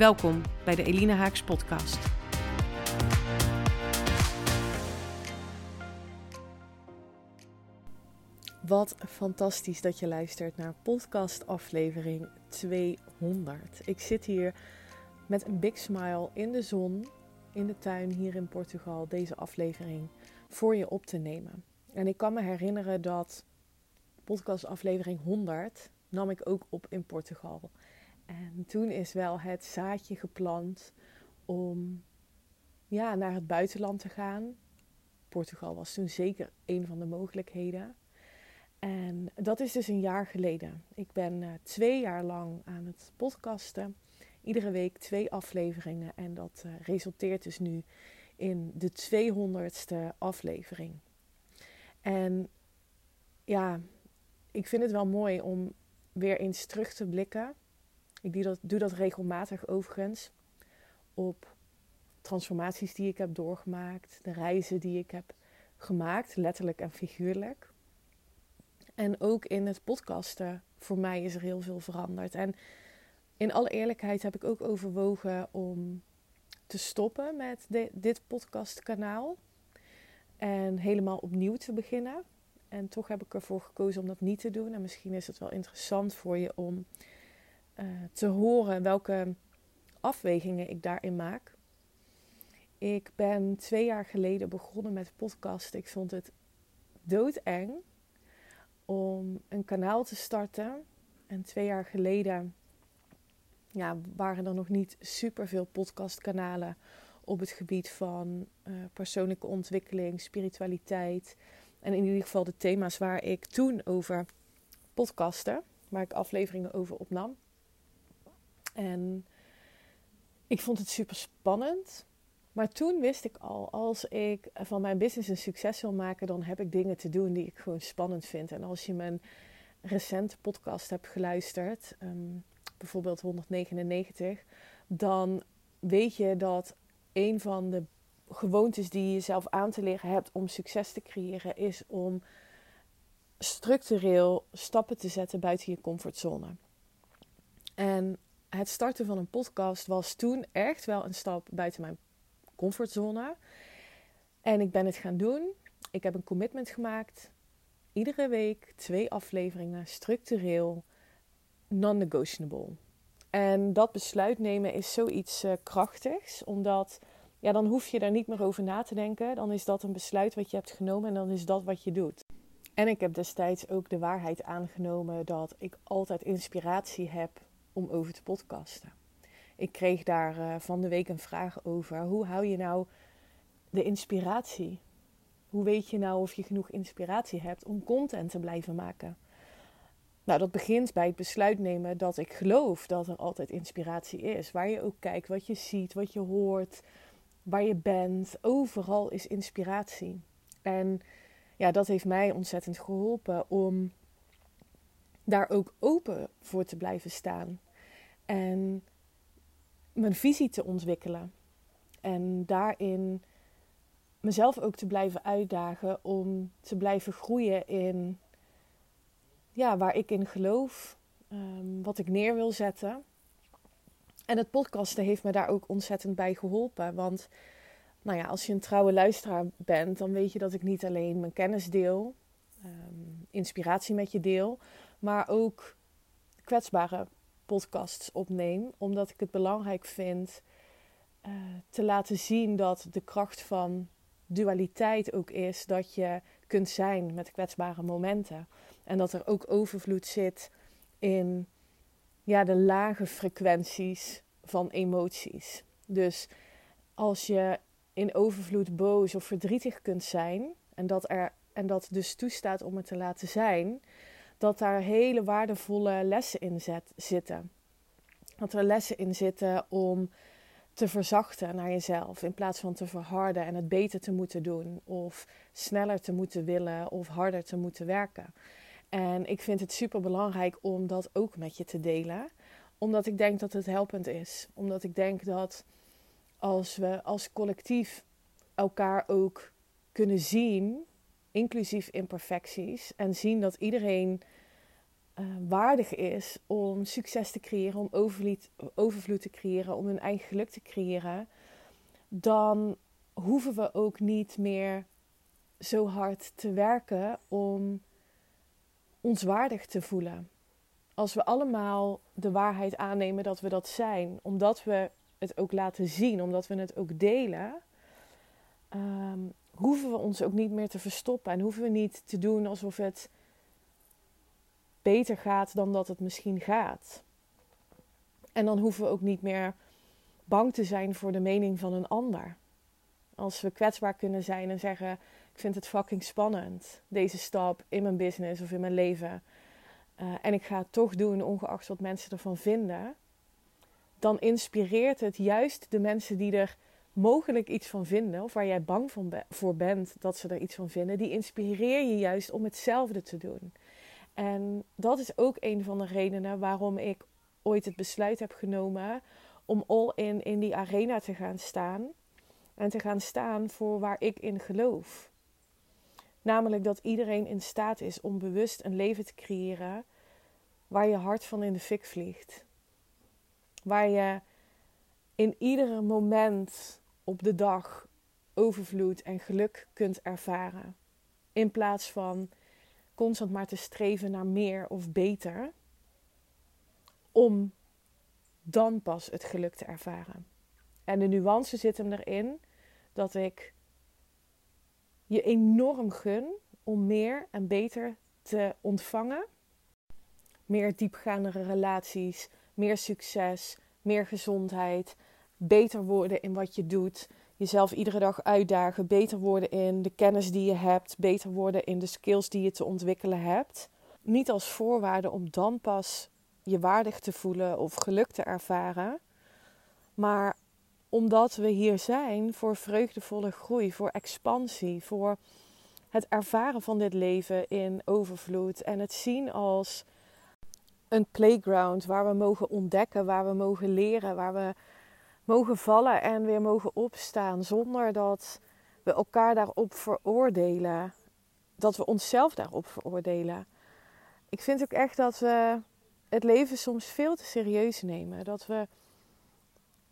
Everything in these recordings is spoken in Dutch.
Welkom bij de Elina Haaks podcast. Wat fantastisch dat je luistert naar podcast aflevering 200. Ik zit hier met een big smile in de zon in de tuin hier in Portugal deze aflevering voor je op te nemen. En ik kan me herinneren dat podcast aflevering 100 nam ik ook op in Portugal. En toen is wel het zaadje geplant om ja, naar het buitenland te gaan. Portugal was toen zeker een van de mogelijkheden. En dat is dus een jaar geleden. Ik ben uh, twee jaar lang aan het podcasten. Iedere week twee afleveringen. En dat uh, resulteert dus nu in de 200ste aflevering. En ja, ik vind het wel mooi om weer eens terug te blikken ik doe dat, doe dat regelmatig overigens op transformaties die ik heb doorgemaakt, de reizen die ik heb gemaakt, letterlijk en figuurlijk. En ook in het podcasten, voor mij is er heel veel veranderd. En in alle eerlijkheid heb ik ook overwogen om te stoppen met dit podcastkanaal en helemaal opnieuw te beginnen. En toch heb ik ervoor gekozen om dat niet te doen. En misschien is het wel interessant voor je om uh, te horen welke afwegingen ik daarin maak. Ik ben twee jaar geleden begonnen met podcast. Ik vond het doodeng om een kanaal te starten. En twee jaar geleden ja, waren er nog niet superveel podcastkanalen op het gebied van uh, persoonlijke ontwikkeling, spiritualiteit. En in ieder geval de thema's waar ik toen over podcaste, waar ik afleveringen over opnam. En ik vond het super spannend. Maar toen wist ik al, als ik van mijn business een succes wil maken, dan heb ik dingen te doen die ik gewoon spannend vind. En als je mijn recente podcast hebt geluisterd, ehm, bijvoorbeeld 199, dan weet je dat een van de gewoontes die je zelf aan te leren hebt om succes te creëren, is om structureel stappen te zetten buiten je comfortzone. En het starten van een podcast was toen echt wel een stap buiten mijn comfortzone. En ik ben het gaan doen. Ik heb een commitment gemaakt. Iedere week twee afleveringen, structureel, non-negotiable. En dat besluit nemen is zoiets uh, krachtigs, omdat ja, dan hoef je daar niet meer over na te denken. Dan is dat een besluit wat je hebt genomen en dan is dat wat je doet. En ik heb destijds ook de waarheid aangenomen dat ik altijd inspiratie heb om over te podcasten. Ik kreeg daar uh, van de week een vraag over. Hoe hou je nou de inspiratie? Hoe weet je nou of je genoeg inspiratie hebt om content te blijven maken? Nou, dat begint bij het besluit nemen dat ik geloof dat er altijd inspiratie is. Waar je ook kijkt, wat je ziet, wat je hoort, waar je bent. Overal is inspiratie. En ja, dat heeft mij ontzettend geholpen om daar ook open voor te blijven staan. En mijn visie te ontwikkelen. En daarin mezelf ook te blijven uitdagen om te blijven groeien in ja, waar ik in geloof, um, wat ik neer wil zetten. En het podcasten heeft me daar ook ontzettend bij geholpen. Want nou ja, als je een trouwe luisteraar bent, dan weet je dat ik niet alleen mijn kennis deel, um, inspiratie met je deel, maar ook kwetsbare podcasts opneem. Omdat ik het belangrijk vind uh, te laten zien dat de kracht van dualiteit ook is dat je kunt zijn met kwetsbare momenten. En dat er ook overvloed zit in ja, de lage frequenties van emoties. Dus als je in overvloed boos of verdrietig kunt zijn en dat, er, en dat dus toestaat om het te laten zijn, dat daar hele waardevolle lessen in zitten. Dat er lessen in zitten om te verzachten naar jezelf in plaats van te verharden en het beter te moeten doen of sneller te moeten willen of harder te moeten werken. En ik vind het super belangrijk om dat ook met je te delen, omdat ik denk dat het helpend is. Omdat ik denk dat als we als collectief elkaar ook kunnen zien, inclusief imperfecties, en zien dat iedereen uh, waardig is om succes te creëren, om overvloed, overvloed te creëren, om hun eigen geluk te creëren, dan hoeven we ook niet meer zo hard te werken om ons waardig te voelen. Als we allemaal de waarheid aannemen dat we dat zijn, omdat we het ook laten zien, omdat we het ook delen, um, hoeven we ons ook niet meer te verstoppen en hoeven we niet te doen alsof het beter gaat dan dat het misschien gaat. En dan hoeven we ook niet meer bang te zijn voor de mening van een ander. Als we kwetsbaar kunnen zijn en zeggen: Ik vind het fucking spannend, deze stap in mijn business of in mijn leven. Uh, en ik ga het toch doen, ongeacht wat mensen ervan vinden. Dan inspireert het juist de mensen die er mogelijk iets van vinden, of waar jij bang voor bent dat ze er iets van vinden, die inspireer je juist om hetzelfde te doen. En dat is ook een van de redenen waarom ik ooit het besluit heb genomen om all in in die arena te gaan staan. En te gaan staan voor waar ik in geloof. Namelijk dat iedereen in staat is om bewust een leven te creëren waar je hart van in de fik vliegt. Waar je in iedere moment op de dag overvloed en geluk kunt ervaren. In plaats van constant maar te streven naar meer of beter, om dan pas het geluk te ervaren. En de nuance zit hem erin dat ik je enorm gun om meer en beter te ontvangen. Meer diepgaandere relaties, meer succes, meer gezondheid, beter worden in wat je doet, jezelf iedere dag uitdagen, beter worden in de kennis die je hebt, beter worden in de skills die je te ontwikkelen hebt. Niet als voorwaarde om dan pas je waardig te voelen of geluk te ervaren, maar omdat we hier zijn voor vreugdevolle groei, voor expansie, voor het ervaren van dit leven in overvloed en het zien als een playground waar we mogen ontdekken, waar we mogen leren, waar we mogen vallen en weer mogen opstaan zonder dat we elkaar daarop veroordelen. Dat we onszelf daarop veroordelen. Ik vind ook echt dat we het leven soms veel te serieus nemen. Dat we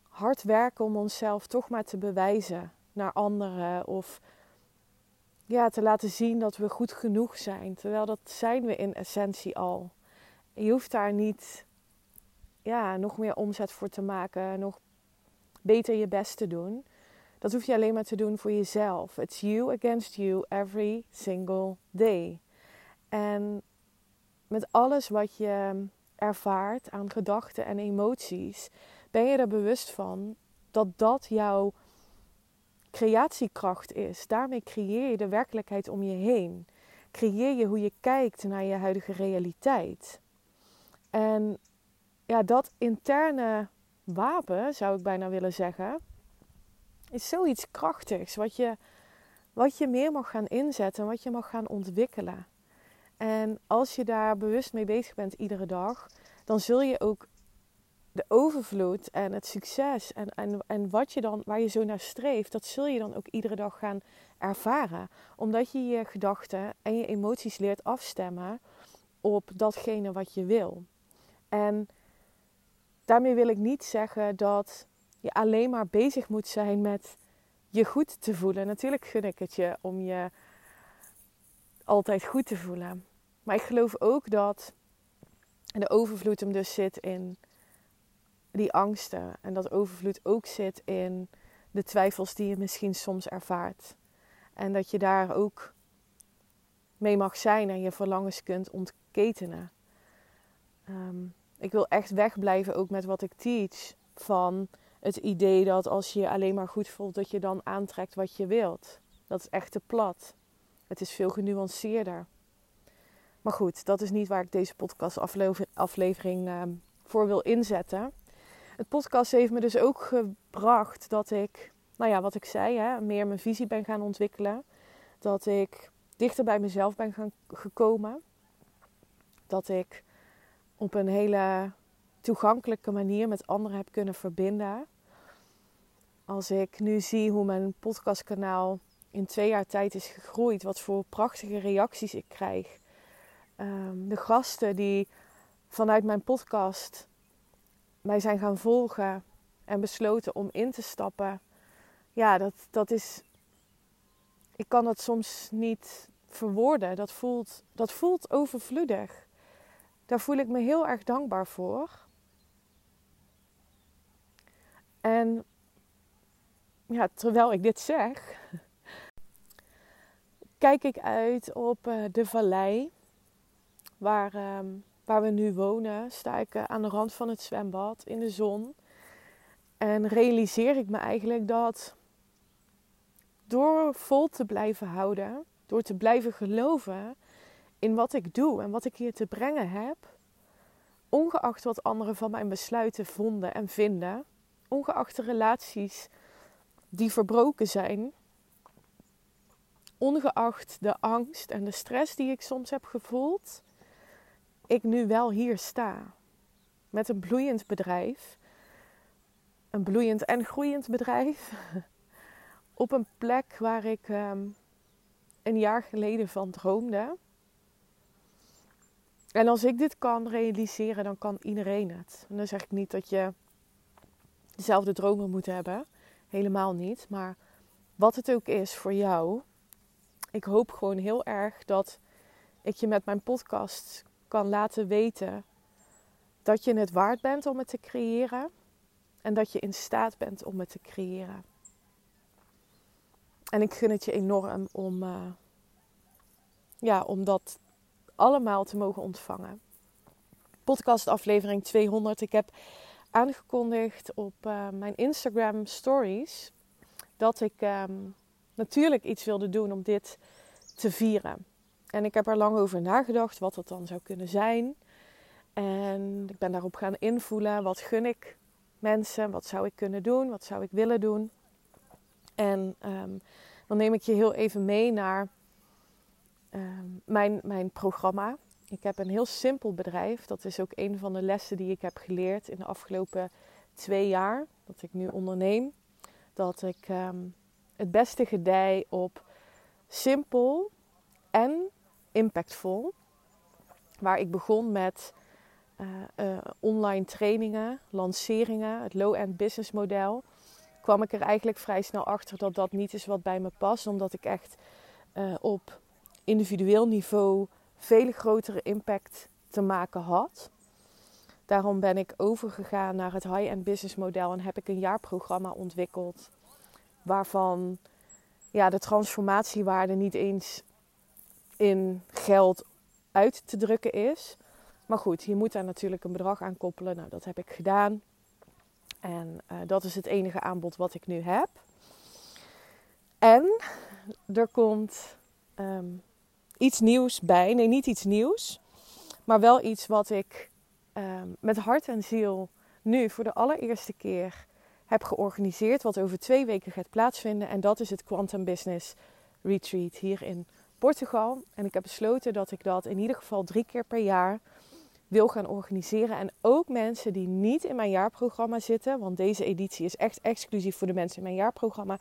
hard werken om onszelf toch maar te bewijzen naar anderen. Of ja, te laten zien dat we goed genoeg zijn. Terwijl dat zijn we in essentie al. je hoeft daar niet ja, nog meer omzet voor te maken. Nog beter je best te doen. Dat hoef je alleen maar te doen voor jezelf. It's you against you every single day. En met alles wat je ervaart aan gedachten en emoties, ben je er bewust van dat dat jouw creatiekracht is. Daarmee creëer je de werkelijkheid om je heen. Creëer je hoe je kijkt naar je huidige realiteit. En ja, dat interne wapen, zou ik bijna willen zeggen, is zoiets krachtigs. Wat je, wat je meer mag gaan inzetten, wat je mag gaan ontwikkelen. En als je daar bewust mee bezig bent iedere dag, dan zul je ook de overvloed en het succes en, en, en wat je dan, waar je zo naar streeft, dat zul je dan ook iedere dag gaan ervaren. Omdat je je gedachten en je emoties leert afstemmen op datgene wat je wil. En daarmee wil ik niet zeggen dat je alleen maar bezig moet zijn met je goed te voelen. Natuurlijk gun ik het je om je altijd goed te voelen. Maar ik geloof ook dat de overvloed hem dus zit in die angsten. En dat overvloed ook zit in de twijfels die je misschien soms ervaart. En dat je daar ook mee mag zijn en je verlangens kunt ontketenen. Um, ik wil echt wegblijven ook met wat ik teach. Van het idee dat als je je alleen maar goed voelt, dat je dan aantrekt wat je wilt. Dat is echt te plat. Het is veel genuanceerder. Maar goed, dat is niet waar ik deze podcast aflevering uh, voor wil inzetten. het podcast heeft me dus ook gebracht dat ik, nou ja, wat ik zei, hè, meer mijn visie ben gaan ontwikkelen. Dat ik dichter bij mezelf ben gaan, gekomen. Dat ik op een hele toegankelijke manier met anderen heb kunnen verbinden. Als ik nu zie hoe mijn podcastkanaal in twee jaar tijd is gegroeid, wat voor prachtige reacties ik krijg. Ehm, de gasten die vanuit mijn podcast mij zijn gaan volgen en besloten om in te stappen. Ja, dat, dat is. Ik kan dat soms niet verwoorden. Dat voelt, dat voelt overvloedig. Daar voel ik me heel erg dankbaar voor. En ja, terwijl ik dit zeg, kijk ik uit op uh, de vallei waar, um, waar we nu wonen. Sta ik uh, aan de rand van het zwembad in de zon. En realiseer ik me eigenlijk dat door vol te blijven houden, door te blijven geloven in wat ik doe en wat ik hier te brengen heb, ongeacht wat anderen van mijn besluiten vonden en vinden, ongeacht de relaties die verbroken zijn, ongeacht de angst en de stress die ik soms heb gevoeld, ik nu wel hier sta. Met een bloeiend bedrijf. Een bloeiend en groeiend bedrijf. Op een plek waar ik ehm, een jaar geleden van droomde. En als ik dit kan realiseren, dan kan iedereen het. En dan zeg ik niet dat je dezelfde dromen moet hebben. Helemaal niet. Maar wat het ook is voor jou. Ik hoop gewoon heel erg dat ik je met mijn podcast kan laten weten dat je het waard bent om het te creëren. En dat je in staat bent om het te creëren. En ik gun het je enorm om, uh, ja, om dat allemaal te mogen ontvangen. Podcast aflevering 200. Ik heb aangekondigd op uh, mijn Instagram stories dat ik um, natuurlijk iets wilde doen om dit te vieren. En ik heb er lang over nagedacht wat dat dan zou kunnen zijn. En ik ben daarop gaan invoelen. Wat gun ik mensen? Wat zou ik kunnen doen? Wat zou ik willen doen? En um, dan neem ik je heel even mee naar um, mijn, mijn programma. Ik heb een heel simpel bedrijf. Dat is ook een van de lessen die ik heb geleerd in de afgelopen twee jaar dat ik nu onderneem. Dat ik um, het beste gedij op simpel en impactvol. Waar ik begon met uh, uh, online trainingen, lanceringen, het low-end business model. Kwam ik er eigenlijk vrij snel achter dat dat niet is wat bij me past. Omdat ik echt uh, op individueel niveau veel grotere impact te maken had. Daarom ben ik overgegaan naar het high-end business model en heb ik een jaarprogramma ontwikkeld. Waarvan ja, de transformatiewaarde niet eens in geld uit te drukken is. Maar goed, je moet daar natuurlijk een bedrag aan koppelen. Nou, dat heb ik gedaan. En uh, dat is het enige aanbod wat ik nu heb. En er komt um, iets nieuws bij. Nee, niet iets nieuws. Maar wel iets wat ik um, met hart en ziel nu voor de allereerste keer heb georganiseerd. Wat over twee weken gaat plaatsvinden. En dat is het Quantum Business Retreat hier in Portugal. En ik heb besloten dat ik dat in ieder geval drie keer per jaar wil gaan organiseren. En ook mensen die niet in mijn jaarprogramma zitten, want deze editie is echt exclusief voor de mensen in mijn jaarprogramma,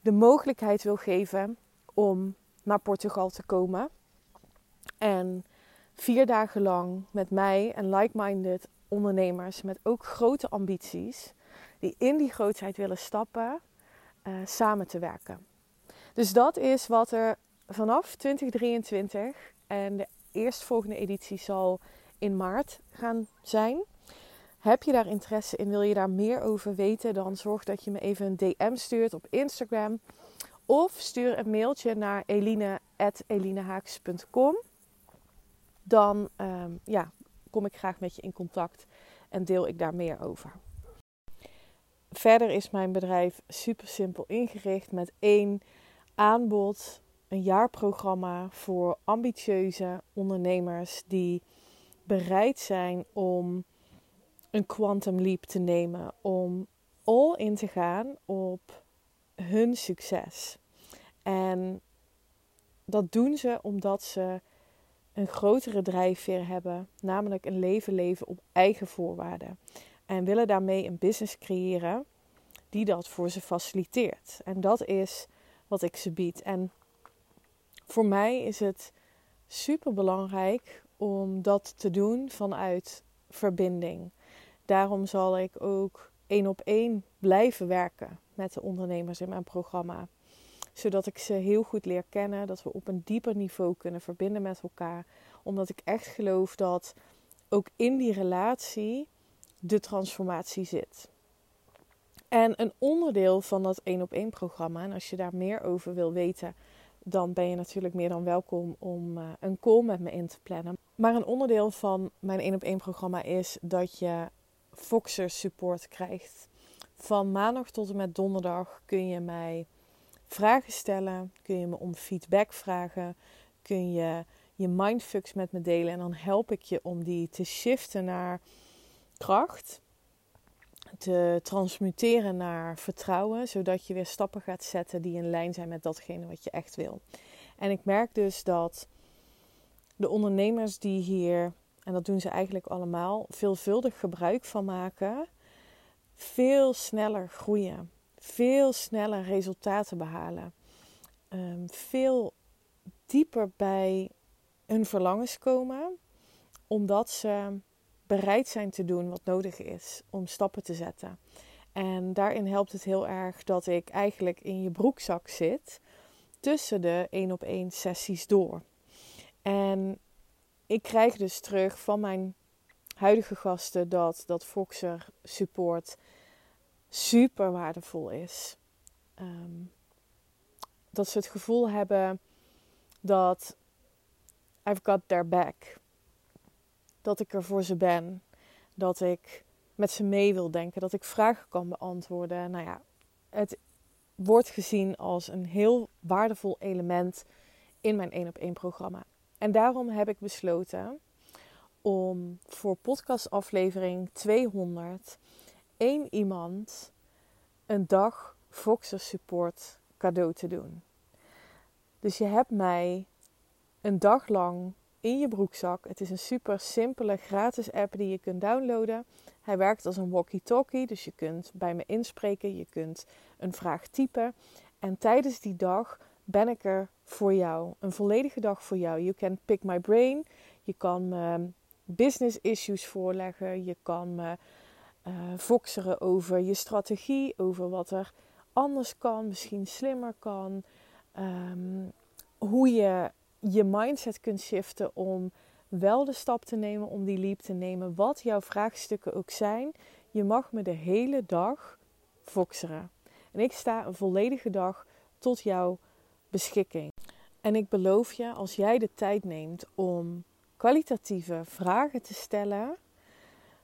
de mogelijkheid wil geven om naar Portugal te komen. En vier dagen lang met mij en like-minded ondernemers met ook grote ambities, die in die grootheid willen stappen, uh, samen te werken. Dus dat is wat er vanaf 2023 en de eerstvolgende editie zal in maart gaan zijn. Heb je daar interesse in? Wil je daar meer over weten? Dan zorg dat je me even een DM stuurt op Instagram. Of stuur een mailtje naar eline.elinehaaks.com. Dan um, ja, kom ik graag met je in contact en deel ik daar meer over. Verder is mijn bedrijf super simpel ingericht met één aanbod een jaarprogramma voor ambitieuze ondernemers die bereid zijn om een quantum leap te nemen, om all in te gaan op hun succes. En dat doen ze omdat ze een grotere drijfveer hebben, namelijk een leven leven op eigen voorwaarden. En willen daarmee een business creëren die dat voor ze faciliteert. En dat is wat ik ze bied. En voor mij is het super belangrijk om dat te doen vanuit verbinding. Daarom zal ik ook één op één blijven werken met de ondernemers in mijn programma. Zodat ik ze heel goed leer kennen, dat we op een dieper niveau kunnen verbinden met elkaar. Omdat ik echt geloof dat ook in die relatie de transformatie zit. En een onderdeel van dat één op één programma, en als je daar meer over wil weten, dan ben je natuurlijk meer dan welkom om uh, een call met me in te plannen. Maar een onderdeel van mijn één op één programma is dat je Foxer support krijgt. Van maandag tot en met donderdag kun je mij vragen stellen, kun je me om feedback vragen, kun je je mindfucks met me delen en dan help ik je om die te shiften naar kracht, te transmuteren naar vertrouwen, zodat je weer stappen gaat zetten die in lijn zijn met datgene wat je echt wil. En ik merk dus dat de ondernemers die hier, en dat doen ze eigenlijk allemaal, veelvuldig gebruik van maken, veel sneller groeien, veel sneller resultaten behalen, ehm, veel dieper bij hun verlangens komen, omdat ze bereid zijn te doen wat nodig is om stappen te zetten. En daarin helpt het heel erg dat ik eigenlijk in je broekzak zit tussen de één op één sessies door. En ik krijg dus terug van mijn huidige gasten dat, dat Foxer support super waardevol is. Ehm, dat ze het gevoel hebben dat I've got their back. Dat ik er voor ze ben. Dat ik met ze mee wil denken. Dat ik vragen kan beantwoorden. Nou ja, het wordt gezien als een heel waardevol element in mijn 1 op 1 programma. En daarom heb ik besloten om voor podcastaflevering 200 één iemand een dag Voxer Support cadeau te doen. Dus je hebt mij een dag lang in je broekzak. Het is een super simpele gratis app die je kunt downloaden. Hij werkt als een walkie-talkie, dus je kunt bij me inspreken, je kunt een vraag typen. En tijdens die dag ben ik er voor jou. Een volledige dag voor jou. You can pick my brain. Je kan me business issues voorleggen. Je kan me uh, over je strategie, over wat er anders kan, misschien slimmer kan. Ehm, hoe je je mindset kunt shiften om wel de stap te nemen, om die leap te nemen. Wat jouw vraagstukken ook zijn, je mag me de hele dag voxeren. En ik sta een volledige dag tot jouw beschikking. En ik beloof je, als jij de tijd neemt om kwalitatieve vragen te stellen,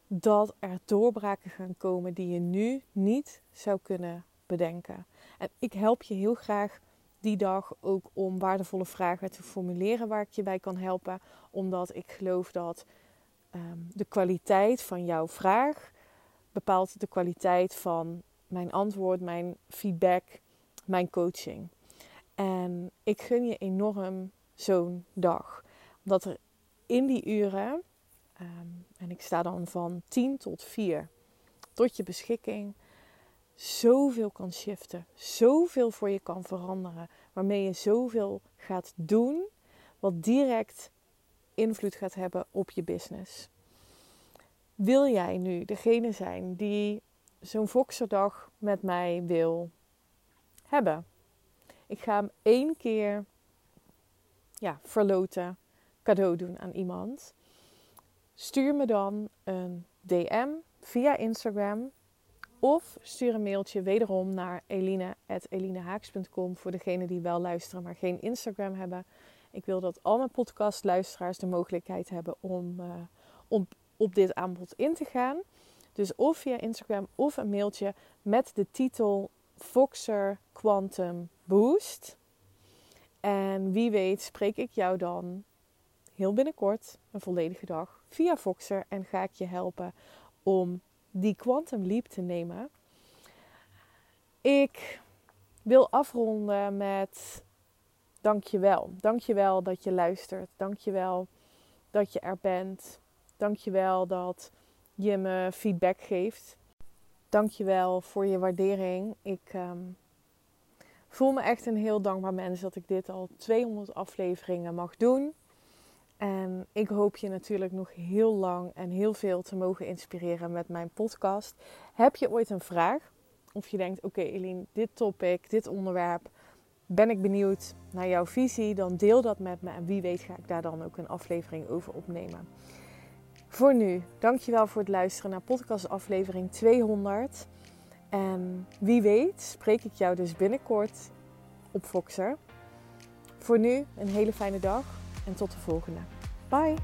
dat er doorbraken gaan komen die je nu niet zou kunnen bedenken. En ik help je heel graag die dag ook om waardevolle vragen te formuleren waar ik je bij kan helpen, omdat ik geloof dat ehm, de kwaliteit van jouw vraag bepaalt de kwaliteit van mijn antwoord, mijn feedback, mijn coaching. En ik gun je enorm zo'n dag. Omdat er in die uren, ehm, en ik sta dan van 10 tot 4 tot je beschikking, zoveel kan shiften. Zoveel voor je kan veranderen. Waarmee je zoveel gaat doen, wat direct invloed gaat hebben op je business. Wil jij nu degene zijn die zo'n Voxerdag met mij wil hebben? Ik ga hem één keer ja, verloten, cadeau doen aan iemand. Stuur me dan een DM via Instagram of stuur een mailtje wederom naar eline.elinehaaks.com voor degenen die wel luisteren, maar geen Instagram hebben. Ik wil dat al mijn podcastluisteraars de mogelijkheid hebben om, uh, om op dit aanbod in te gaan. Dus of via Instagram of een mailtje met de titel Foxer Quantum Boost. En wie weet spreek ik jou dan heel binnenkort, een volledige dag, via Foxer. En ga ik je helpen om die quantum leap te nemen. Ik wil afronden met dankjewel. Dankjewel dat je luistert. Dankjewel dat je er bent. Dankjewel dat je me feedback geeft. Dankjewel voor je waardering. Ik ehm, voel me echt een heel dankbaar mens dat ik dit al 200 afleveringen mag doen. En ik hoop je natuurlijk nog heel lang en heel veel te mogen inspireren met mijn podcast. Heb je ooit een vraag? Of je denkt, oké okay, Eline, dit topic, dit onderwerp, ben ik benieuwd naar jouw visie, dan deel dat met me. En wie weet ga ik daar dan ook een aflevering over opnemen. Voor nu, dankjewel voor het luisteren naar podcast aflevering 200. En wie weet spreek ik jou dus binnenkort op Voxer. Voor nu een hele fijne dag en tot de volgende. Bye!